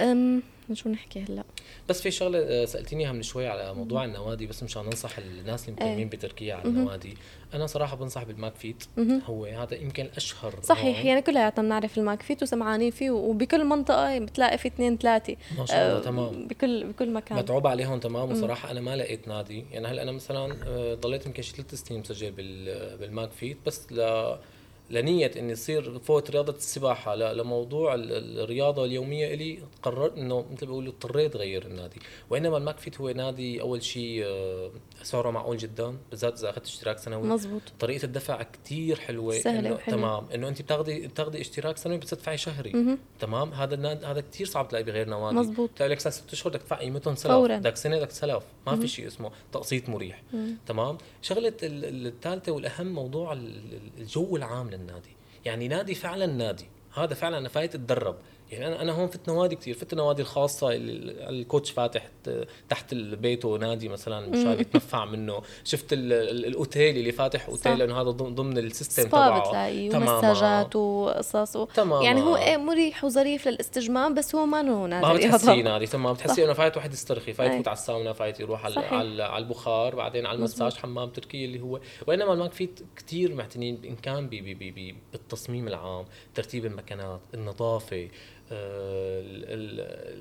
أم شو نحكي هلا؟ بس في شغلة آه، سألتيني إياها من شوي على موضوع النوادي بس مشان ننصح الناس اللي مقيمين بتركيا على النوادي أنا صراحة بنصح بال MACFit. هو هذا يمكن أشهر صحيح نوع. يعني كلياتنا بنعرف ال MACFit وسمعانين فيه وبكل منطقة بتلاقي في اثنين ثلاثة. ما شاء الله آه، تمام. بكل بكل مكان. متعوب عليهم تمام. وصراحة أنا ما لقيت نادي. يعني هلأ أنا مثلا آه، ضليت يمكن شي ثلاث سنين مسجل بال- بال MACFit بس ل لنية اني اصير فوت رياضة السباحة. لموضوع ال- ال- الرياضة اليومية إلي قررت إنه مثل بيقولوا اضطريت غير النادي، وإنما ال MACFit هو نادي أول شيء آه، سعره معقول جدا بالذات إذا أخذت اشتراك سنوي. مزبوط طريقة الدفع كتير حلوة. سهلة إنه وحلوة. تمام. إنه أنت بتاخذي بتاخذي اشتراك سنوي بس تدفعي شهري تمام. هذا الناد هذا كتير صعب تلاقي بغير نوادي. مزبوط. تلاقي لك ست اشهر بدك تدفع قيمتهم سلف. بدك سنة بدك سلف ما في شيء اسمه تقسيط مريح. تمام. شغلة ال- ال- الثالثة والأهم موضوع ال- ال- الجو العام للنادي يعني نادي فعلا نادي. هذا فعلا أنا فايت اتدرب يعني أنا أنا هون فت نوادي كثير فت النوادي الخاصة اللي الكوتش فاتح تحت بيته نادي مثلا مشان يتنفع منه شفت ال- ال- الأوتيل اللي فاتح. أوتيل لأنه هذا ضمن ال system تبعه بتلاقيه. ومساجات وقصص و... تماما. يعني هو إيه مريح وظريف للاستجمام بس هو ما نادي ما بتحسيه. نادي تمام بتحسي صح. إنه فايت واحد يسترخي فايت. يفوت على الساونا فايت يروح على صحيح. على, على البخار بعدين على المساج حمام تركي اللي هو وإنما ال MACFit كثير معتنين إن كان بي بي بي بي بالتصميم العام ترتيب المكانات النظافة ال- ال-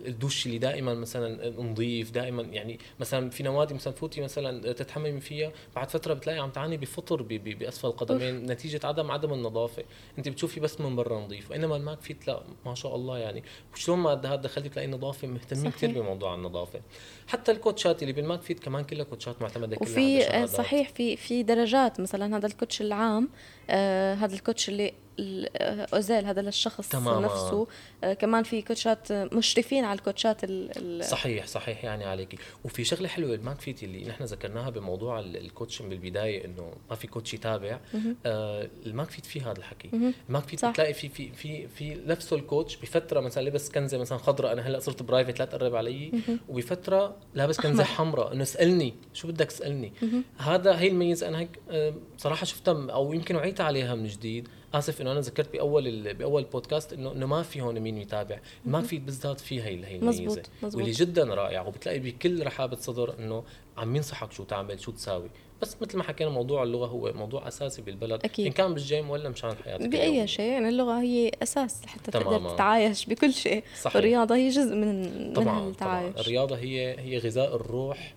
الدش اللي دائما مثلا نظيف دائما يعني مثلا في نوادي مثلا فوتي مثلا تتحممي فيها بعد فترة بتلاقي عم تعاني بفطر بأسفل القدمين نتيجة عدم عدم النظافة. أنت بتشوفي بس من برا نظيف وانما ال MACFit لا ما شاء الله يعني. شلون ما هاد دخلتي بتلاقي نظافة؟ مهتمين. كثير بموضوع النظافة. حتى الكوتشات اللي بال MACFit كمان كلها كوتشات معتمدة كلها وفي آه،. صحيح في في درجات. مثلا هذا ال coach العام آه هذا ال coach اللي ال- آه، özel هذا للشخص تماماً. نفسه. آه كمان في كوتشات مشرفين على الكوتشات ال ال صحيح صحيح يعني عليكي وفي شغلة حلوة ال MACFit اللي نحن ذكرناها بموضوع ال- ال coach بالبدايه إنه ما في coach يتابع. آه ال MACFit في هذا الحكي. ال MACFit. بتلاقي في في في في نفسه ال coach بفترة مثلا لبس كنزة مثلا خضراء. أنا هلأ صرت private لا تقرب علي. وبفترة لابس كنزة حمراء. إنه اسألني شو بدك اسالني هذا هي الميزة. أنا هيك آه، بصراحه شفتها أو يمكن وعيت عليها من جديد آسف إنه أنا ذكرت بأول بأول بودكاست انه إنه ما في هون مين يتابع ال MACFit بالذات في هي هي الميزة. واللي جدا رائع وبتلاقي بكل رحابة صدر إنه عم ينصحك شو تعمل شو تساوي بس مثل ما حكينا موضوع اللغة هو موضوع أساسي بالبلد أكيد. إن كان بالجيم ولا مشان حياتك بأي. شيء يعني اللغة هي أساس حتى تقدر تماماً. تتعايش بكل شيء صحيح. الرياضة هي جزء من من طبعا طبعا التعايش الرياضة هي هي غذاء الروح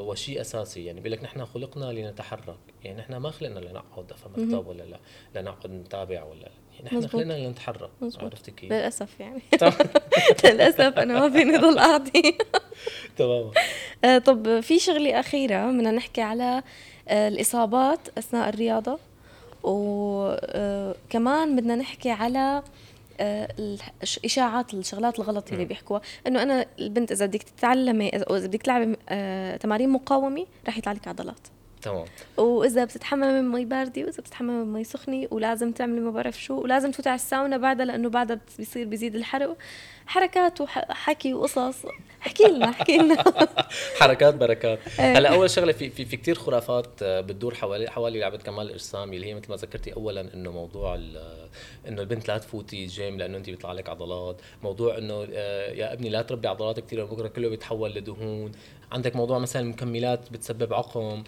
وشيء أساسي. يعني بيقول لك نحن خلقنا لنتحرك. يعني نحن ما خلقنا لنقعد في مكتب ولا لا؟ لنقعد نتابع ولا لا؟ يعني نحن. خلقنا لنتحرك. عرفتي كيف؟ للأسف يعني. للأسف أنا ما فيني ضل قاعدة. تماما آه، طب في شغلة أخيرة بدنا نحكي على آه، الإصابات أثناء الرياضة. وكمان بدنا نحكي على آه، الش- إشاعات الشغلات الغلط اللي بيحكوها. إنه أنا البنت إذا بدك تتعلمي اذا إذا بدك تلعبي آه، تمارين مقاومة رح يطلع لك عضلات. تمام. وإذا بتتحممي من مي باردة وإذا بتتحممي من مي سخنة ولازم تعملي ما بعرف شو ولازم تفوتي على الساونا بعدها لأنه بعدها بيصير بيزيد الحرق. حركات وحكي وقصص. احكي لنا احكي لنا. حركات بركات. إيه. هلا أول شغلة في في, في كثير خرافات آه، بتدور حوالي حوالي لعبة كمال الاجسام اللي هي مثل ما ذكرتي اولا إنه موضوع إنه البنت لا تفوتي جيم لأنه انت بيطلع لك عضلات. موضوع إنه آه، يا ابني لا تربي عضلات كثير بكرة كله بيتحول لدهون. عندك موضوع مثلا المكملات بتسبب عقم.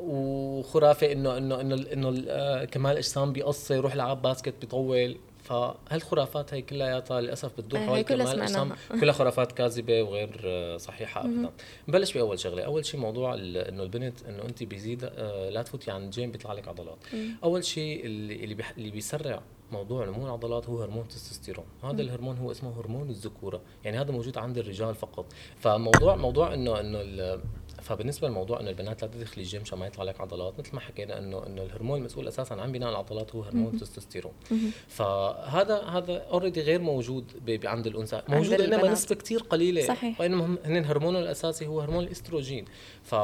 وخرافة انه انه إنه إنه آه، كمال الاجسام بيقصر يروح يلعب basket بيطول. فهالخرافات هي كلياتها للأسف بتدور هي حول كمال الاجسام. كلها خرافات كاذبة وغير آه، صحيحة ابدا. نبلش بأول شغلة. أول شيء موضوع إنه البنت إنه انت بيزيد آه، لا تفوتي عند جيم بيطلع لك عضلات. أول شيء اللي اللي, بيسرع موضوع نمو العضلات هو هرمون التستوستيرون. هذا الهرمون هو اسمه هرمون الذكورة. يعني هذا موجود عند الرجال فقط. فموضوع موضوع انه إنه فبالنسبة لموضوع إنه البنات لا تدخلي الجيم عشان ما يطلع لك عضلات مثل ما حكينا إنه إنه الهرمون المسؤول أساسا عن بناء العضلات هو هرمون التستوستيرون فهذا هذا already غير موجود عند الأنثى موجود إنما. نسبة كثير قليلة صحيح. وانما هن هرمونه الأساسي هو هرمون الإستروجين ف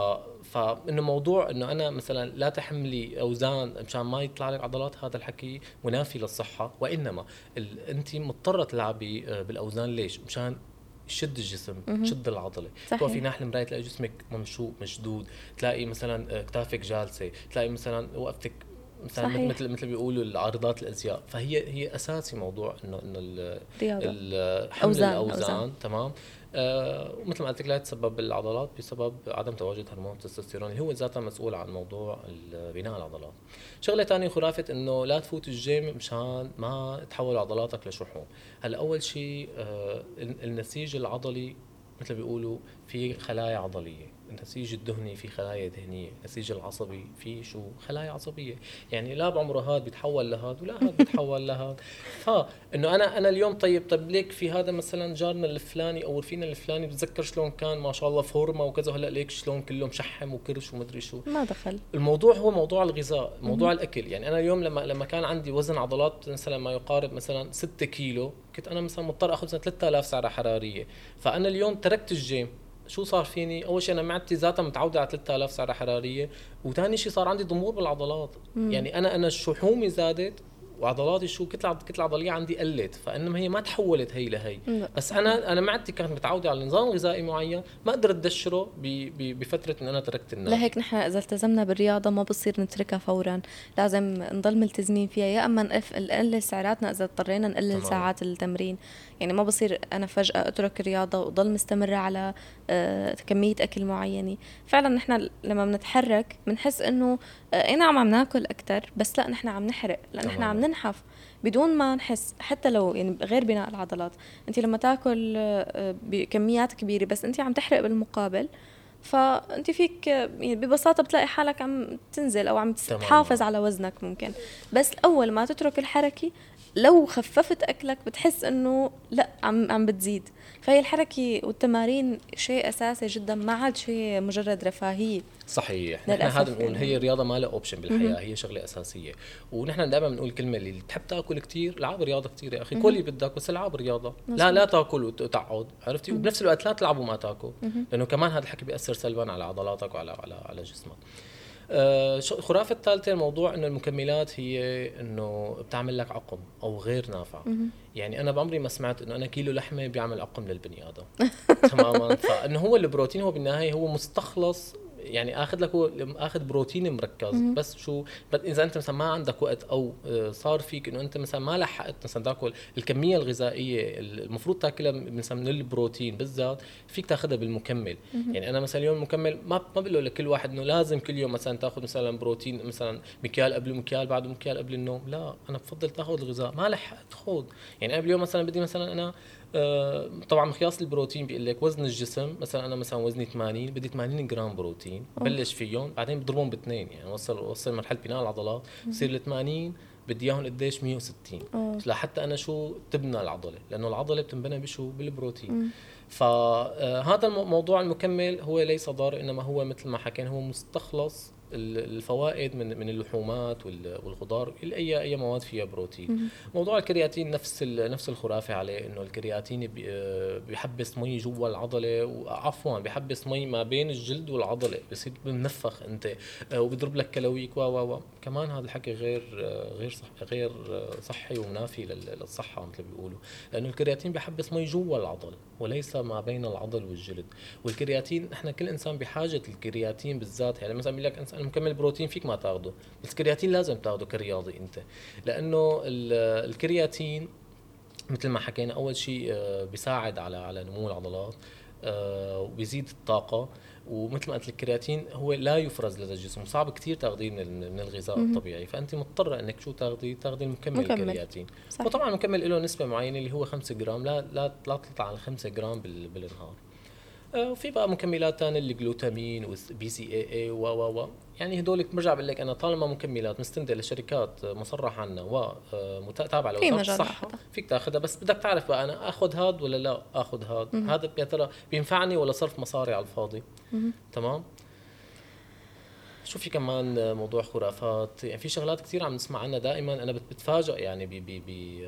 فانه موضوع إنه أنا مثلا لا تحملي أوزان مشان ما يطلع لك عضلات هذا الحكي منافي للصحة وإنما. انت مضطرة تلعبي آه، بالأوزان ليش؟ مشان شد الجسم تشد العضلة. توقفي ناحية المرايه تلاقي جسمك ممشوق مشدود تلاقي مثلا آه، كتافك جالسة تلاقي مثلا وقفتك مثلا صحيح. مثل مثل بيقولوا العارضات الأزياء فهي هي أساسي موضوع انه إنه ال- رياضة. ال- حمل أوزان- الأوزان. تمام ومثل ما قلت لك لا تسبب بالعضلات بسبب عدم تواجد هرمون التستوستيرون اللي هو ذاته مسؤول عن موضوع بناء العضلات. شغلة ثانية خرافة إنه لا تفوت الجيم مشان ما تحول عضلاتك لشحوم. هلأ أول شيء آه ال- النسيج العضلي مثل بيقولوا في خلايا عضلية النسيج الدهني في خلايا دهنية النسيج العصبي في شو؟ خلايا عصبية. يعني لا بعمره هاد بيتحول لهاد ولا هاد بيتحول لهاد. فانه أنا أنا اليوم طيب طيب ليك في هذا مثلا جارنا الفلاني أو رفيقنا الفلاني بتذكر شلون كان؟ ما شاء الله فورمه وكذا هلأ ليك شلون كله مشحم وكرش ومدري شو. ما دخل. الموضوع هو موضوع الغذاء موضوع الأكل. يعني أنا اليوم لما لما كان عندي وزن عضلات مثلا ما يقارب مثلا 6 كيلو كنت أنا مثلا مضطر آخذ مثلا 3000 سعرة حرارية. فأنا اليوم تركت الجيم. شو صار فيني؟ أول شيء أنا معدتي ذاتها متعودة على 3000 سعره حرارية، وثاني شيء صار عندي ضمور بالعضلات، يعني أنا أنا شحومي زادت وعضلاتي شو كتلة كتلة عضلية عندي قلت فإنما هي ما تحولت هي لهي. بس أنا أنا معدتي كانت متعودة على نظام غذائي معين ما قدرت ادشره ب- ب- بفترة إن أنا تركت النار لهيك نحن إذا التزمنا بالرياضة ما بصير نتركها فورا لازم نضل ملتزمين فيها يا أما نقلل ساعاتنا إذا اضطرينا نقلل. ساعات التمرين يعني ما بصير أنا فجأة أترك الرياضة واضل مستمره على آه، كمية أكل معينة فعلا نحن لما بنتحرك بنحس إنه آه، اي نعم عم ناكل أكثر بس لا نحن عم نحرق لأن نحن عم. ننحف بدون ما نحس حتى لو يعني غير بناء العضلات أنت لما تاكل آه، بكميات كبيرة بس أنت عم تحرق بالمقابل فأنت فيك يعني ببساطة بتلاقي حالك عم تنزل أو عم. تحافظ على وزنك ممكن بس اول ما تترك الحركة لو خففت أكلك بتحس إنه لا عم عم بتزيد. فهي الحركة والتمارين شيء أساسي جدا ما عاد شيء مجرد رفاهية. صحيح. نحن هذا بنقول يعني. هي الرياضة ما لها اوبشن بالحياة هي شغلة أساسية. ونحن دائما بنقول كلمة اللي تحب تأكل كثير العب رياضة كثير يا أخي. كل اللي بدك بس العب رياضة. لا لا تأكل وتقعد عرفتي؟ وبنفس الوقت لا تلعب وما تأكل لأنه كمان هذا الحكي بيأثر سلبا على عضلاتك وعلى على على جسمك. الخرافه الثالثه موضوع إنه المكملات هي إنه بتعمل لك عقم أو غير نافعه يعني أنا بعمري ما سمعت إنه أنا كيلو لحمة بيعمل عقم للبني آدم. تماما. فإنه هو البروتين هو بالنهاية هو مستخلص يعني آخذ لك آخذ بروتين مركز. بس شو؟ إذا أنت مثلا ما عندك وقت أو آه، صار فيك إنه أنت مثلا ما لحقت مثلا تاكل الكمية الغذائية المفروض تاكلها مثلا من البروتين بالذات فيك تاخذها بالمكمل. يعني أنا مثلا اليوم المكمل ما ما بقول لك كل واحد إنه لازم كل يوم مثلا تاخذ مثلا بروتين مثلا مكيال قبل ومكيال بعد ومكيال قبل النوم. لا أنا بفضل تاخذ الغذاء. ما لحقت خذ. يعني أنا اليوم مثلا بدي مثلا أنا طبعا مقياس البروتين بيقول لك وزن الجسم مثلا أنا مثلا وزني 80 بدي 80 جرام بروتين بلش فيهم بعدين بضربهم باثنين يعني وصل وصل مرحلة بناء العضلات بصير ال 80 بدي إياهم قديش 160 أوه. لحتى أنا شو تبنى العضلة لأنه العضلة بتنبنى بشو؟ بالبروتين. فهذا الموضوع المكمل هو ليس ضار إنما هو مثل ما حكينا هو مستخلص الفوائد من من اللحومات وال- والخضار اي أي مواد فيها بروتين. موضوع الكرياتين نفس نفس الخرافة عليه إنه الكرياتين بي- بيحبس مي جوا العضلة وعفوا بيحبس مي ما بين الجلد والعضلة بصير بمنفخ أنت آه، وبيضرب لك كلاويك و و كمان هذا الحكي غير آه، غير صح غير آه، صحي ومنافي لل- للصحة مثل ما بيقولوا. لأنه الكرياتين بيحبس مي جوا العضل وليس ما بين العضل والجلد. والكرياتين إحنا كل إنسان بحاجة الكرياتين بالذات يعني مثلا بيقول لك إنسان مكمل بروتين فيك ما تاخده. بس الكرياتين لازم تاخده كرياضي انت. لأنه ال- الكرياتين مثل ما حكينا أول شيء آه، بيساعد على على نمو العضلات آه، وبيزيد الطاقة. ومثل ما قلت الكرياتين هو لا يفرز لدى الجسم. وصعب كثير تاخذيه من من الغذاء الطبيعي. فأنت مضطره إنك شو تاخذي تاخذي المكمل مكمل. الكرياتين. صح. وطبعا المكمل له نسبة معينة اللي هو 5 جرام. لا لا لا تطلع عن 5 جرام بال- بالنهار وفي بقى مكملات ثانية الجلوتامين وال BCAA و و و. يعني هدول برجع بقول لك أنا طالما مكملات مستندة لشركات مصرح عنها وتابعه في لوزاره الصحه. فيك تأخذها. بس بدك تعرف بقى أنا آخذ هاد ولا لا آخذ هاد. هذا يا ترى بينفعني ولا صرف مصاري على الفاضي. تمام؟ شو في كمان موضوع خرافات؟ يعني في شغلات كثير عم نسمع عنها دائما. أنا بت- بتفاجئ يعني ب ب ب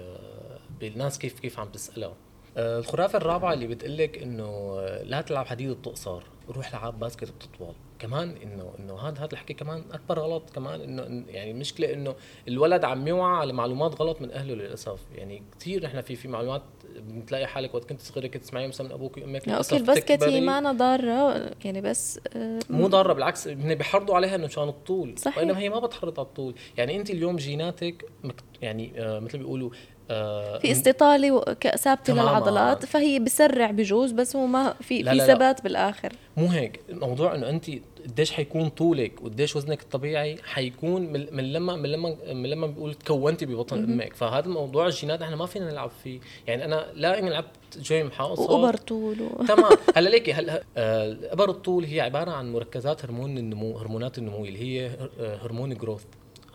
بالناس كيف كيف عم تسألها. آه، الخرافة الرابعة اللي بتقلك إنه آه، لا تلعب حديد بتقصر روح لعب basket بتطول كمان إنه إنه هذا هذا الحكي كمان أكبر غلط كمان إنه يعني المشكلة إنه الولد عم يوعى على معلومات غلط من أهله للأسف يعني كثير نحن في في معلومات بتلاقي حالك وقت كنت صغيرة كنت تسمعيها مثلا من أبوك وأمك لا okay ال basket هي معنا ضارة يعني بس آه، مو ضارة بالعكس هن بيحرضوا عليها إنه مشان الطول صحيح. وإنما هي ما بتحرض على الطول يعني أنت اليوم جيناتك. يعني آه مثل ما بيقولوا في استطالة ثابتة. للعضلات فهي بسرع بجوز بس هو ما في لا في لا. ثبات بالآخر. مو هيك. الموضوع إنه انت قديش حيكون طولك وقديش وزنك الطبيعي حيكون من, لما من لما من لما بيقول تكونتي ببطن أمك. فهذا الموضوع الجينات إحنا ما فينا نلعب فيه. يعني أنا لا إني لعبت جيم حاقصر وأبر طول و... تمام. هلأ ليكي هلأ آه، الابر الطول هي عبارة عن مركزات هرمون النمو هرمونات النمو اللي هي آه، هرمون جروث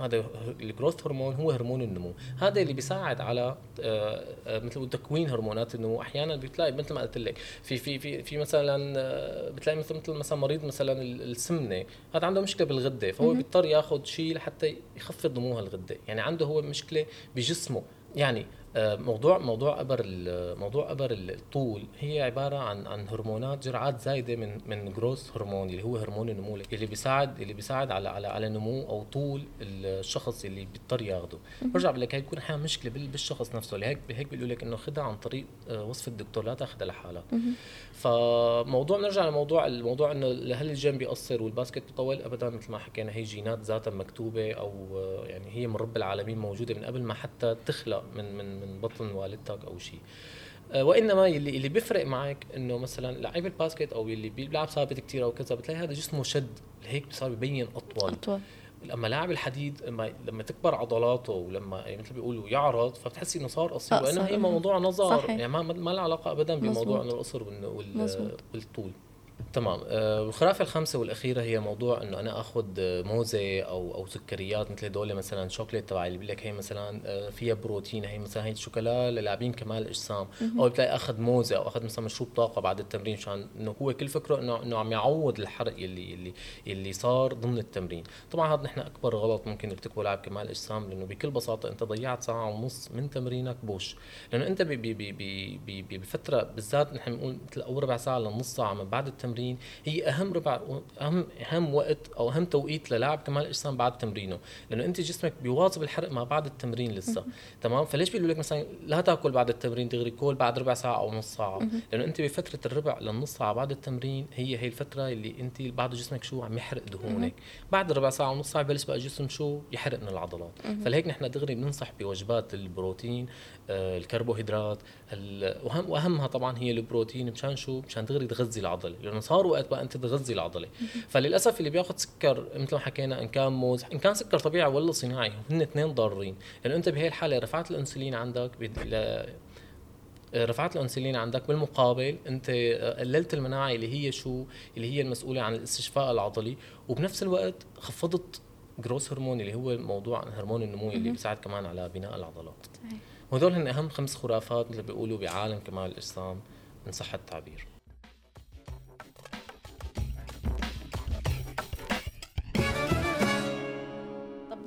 هذا الجروث هرمون هو هرمون النمو. هذا اللي بيساعد على آه، آه، مثل تكوين هرمونات النمو. أحيانا بتلاقي مثل ما قلت لك في في في في مثلا آه، بتلاقي مثل مثل مثلا مريض مثلا ال- السمنة هذا عنده مشكلة بالغدة فهو بيضطر ياخذ شيء لحتى يخفض نمو هالغدة. يعني عنده هو مشكلة بجسمه. يعني موضوع موضوع أبر موضوع أبر الطول هي عبارة عن عن هرمونات جرعات زايدة من من جروث هرمون اللي هو هرمون النمو اللي بيساعد اللي بيساعد على على على نمو أو طول الشخص اللي بيضطر ياخده. برجع بقول لك هي بتكون أحيانا مشكلة بال- بالشخص نفسه لهيك هيك بيقولوا لك إنه خدها عن طريق آه، وصف الدكتور لا تاخذها لحالك فموضوع نرجع لموضوع الموضوع إنه هل الجيم بيقصر وال basket بيطول؟ ابدا مثل ما حكينا هي جينات ذاتها مكتوبة أو يعني هي من رب العالمين موجودة من قبل ما حتى تخلق من من من بطن والدتك أو شيء. آه، وإنما اللي اللي بيفرق معك إنه مثلا لعيب ال basket أو اللي بيلعب ثابت كثير أو كذا بتلاقي هذا جسمه شد لهيك صار بيبين أطول. أطول. لما لاعب الحديد لما لما تكبر عضلاته ولما يعني مثل بيقولوا يعرض فبتحسي إنه صار قصير وانما هي. موضوع نظر صحيح. يعني ما ما له علاقة ابدا بموضوع. إنه القصر وال-. والطول تمام. آه، الخرافه الخامسة والأخيرة هي موضوع إنه أنا آخذ موزة أو أو سكريات مثل هدول مثلا شوكليت تبع اللي بيقول لك هي مثلا آه، فيها بروتين هي مثلا هي الشوكولا للاعبين كمال الاجسام أو بتلاقي أخذ موزة أو أخذ مثلا مشروب طاقة بعد التمرين عشان إنه هو كل فكره إنه إنه عم يعوض الحرق اللي اللي اللي صار ضمن التمرين. طبعا هذا نحن أكبر غلط ممكن يرتكبه لاعب كمال الاجسام لأنه بكل بساطة أنت ضيعت ساعة ونص من تمرينك بوش. لأنه أنت ب- ب- ب- ب- ب- بفترة بالذات نحن بنقول مثل اول ربع ساعة لنص ساعة من بعد التمرين هي أهم ربع أهم أهم وقت أو أهم توقيت للاعب كمال الأجسام بعد تمرينه لأنه أنت جسمك بيواظب الحرق ما بعد التمرين لسه تمام؟ فليش بيقولوا لك مثلا لا تأكل بعد التمرين دغري كل بعد ربع ساعة أو نص ساعة؟ لأنه أنت بفترة الربع للنص ساعة بعد التمرين هي هي الفترة اللي أنت بعد جسمك شو عم يحرق دهونك. بعد ربع ساعة ونص ساعة ببلش بقى الجسم شو يحرق من العضلات فلهيك نحن دغري بننصح بوجبات البروتين الكربوهيدرات ال- واهم وأهمها طبعا هي البروتين مشان شو؟ مشان دغري تغذي العضلة لأنه صار وقت بقى أنت تغذي العضلة. فللأسف اللي بياخذ سكر مثل ما حكينا إن كان موز إن كان سكر طبيعي ولا صناعي هن اثنين ضارين. لأنه أنت بهي الحالة رفعت الأنسولين عندك رفعت الأنسولين عندك بالمقابل أنت قللت المناعة اللي هي شو؟ اللي هي المسؤولة عن الاستشفاء العضلي. وبنفس الوقت خفضت جروس هرمون اللي هو موضوع هرمون النمو اللي بيساعد كمان على بناء العضلات. صحيح. وهدول هن أهم خمس خرافات ما بيقولوا بعالم كمال الإجسام ان صح التعبير.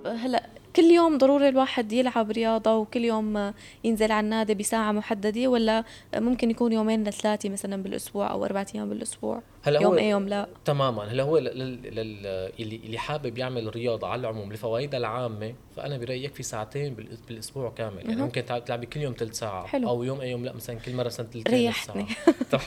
هلأ كل يوم ضروري الواحد يلعب رياضة وكل يوم ينزل على النادي بساعة محددة ولا ممكن يكون يومين لثلاثة مثلا بالأسبوع أو أربعة أيام بالأسبوع؟ هلا يوم أي يوم لا. تماما. هلا هو لل... لل... اللي اللي حابب يعمل رياضة على العموم لفوائدها العامة فأنا برايي يكفي ساعتين بال... بالأسبوع كامل. يعني. ممكن تلعب- تلعبي كل يوم ثلث ساعة حلو. أو يوم اي يوم لا مثلا كل مرة مثلا ثلث ريحتني.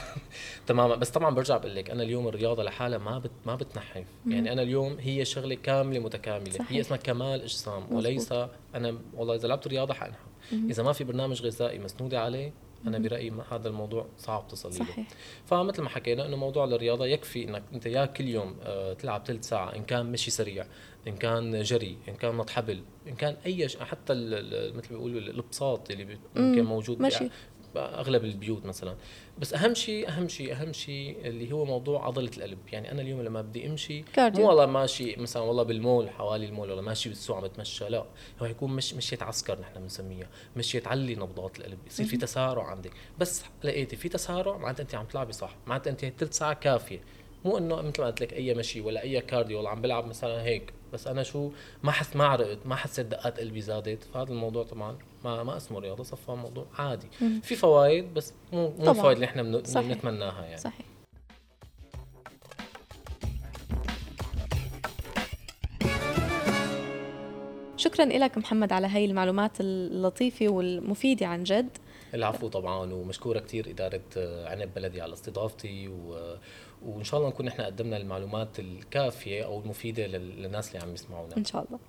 تماما. بس طبعا برجع بقول لك أنا اليوم الرياضة لحالها ما بت... ما بتنحف. يعني أنا اليوم هي شغلة كاملة متكاملة. صحيح. هي اسمها كمال أجسام. وليس أنا والله إذا لعبت رياضة حأنحف. إذا ما في برنامج غذائي مسنودة عليه أنا برأيي هذا الموضوع صعب تصلي له. صحيح. فمثل ما حكينا إنه موضوع الرياضة يكفي إنك أنت يا كل يوم آه، تلعب ثلث ساعة إن كان مشي سريع إن كان جري إن كان نط حبل إن كان أي ش... حتى مثل ما بيقولوا البساط اللي ممكن مم، موجود مشي. بأغلب البيوت مثلا. بس أهم شيء أهم شيء أهم شيء اللي هو موضوع عضلة القلب. يعني أنا اليوم لما بدي أمشي cardio. مو والله ماشي مثلا والله بالمول حوالي المول ولا ماشي بالسوق عم بتمشى. لا هو يكون مش مشية عسكر نحن بنسميها. مشية تعلي نبضات القلب. يصير في تسارع عندك. بس لقيتي في تسارع معناتها أنت عم تلعبي صح. معناتها أنت ثلث ساعة كافية. مو إنه مثل ما قلت لك أي مشي ولا أي cardio والله عم بلعب مثلا هيك. بس أنا شو ما حس ما عرقت ما حسيت دقات قلبي زادت. فهذا الموضوع طبعا ما ما اسمه رياضه صفى موضوع عادي. في فوائد بس مو مو. الفوائد اللي إحنا بن- صحيح. بنتمناها يعني. صحيح. شكرا لك محمد على هاي المعلومات اللطيفة والمفيدة عن جد. العفو طبعا ومشكورة كثير إدارة عنب بلدي على استضافتي و... وإن شاء الله نكون نحن قدمنا المعلومات الكافية أو المفيدة لل- للناس اللي عم يسمعونا. إن شاء الله.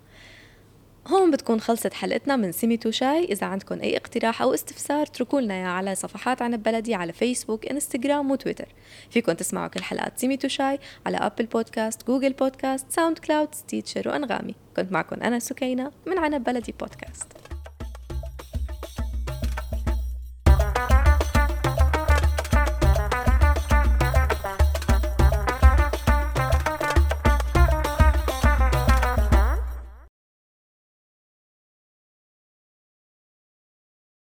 هون بتكون خلصت حلقتنا من سميتو شاي. إذا عندكم أي اقتراح أو استفسار اتركوا لنا إياه على صفحات عنب بلدي على Facebook Instagram و Twitter فيكم تسمعوا كل حلقات سميتو شاي على Apple Podcasts Google Podcasts SoundCloud Stitcher وأنغامي كنت معكم أنا سكينة من عنب بلدي بودكاست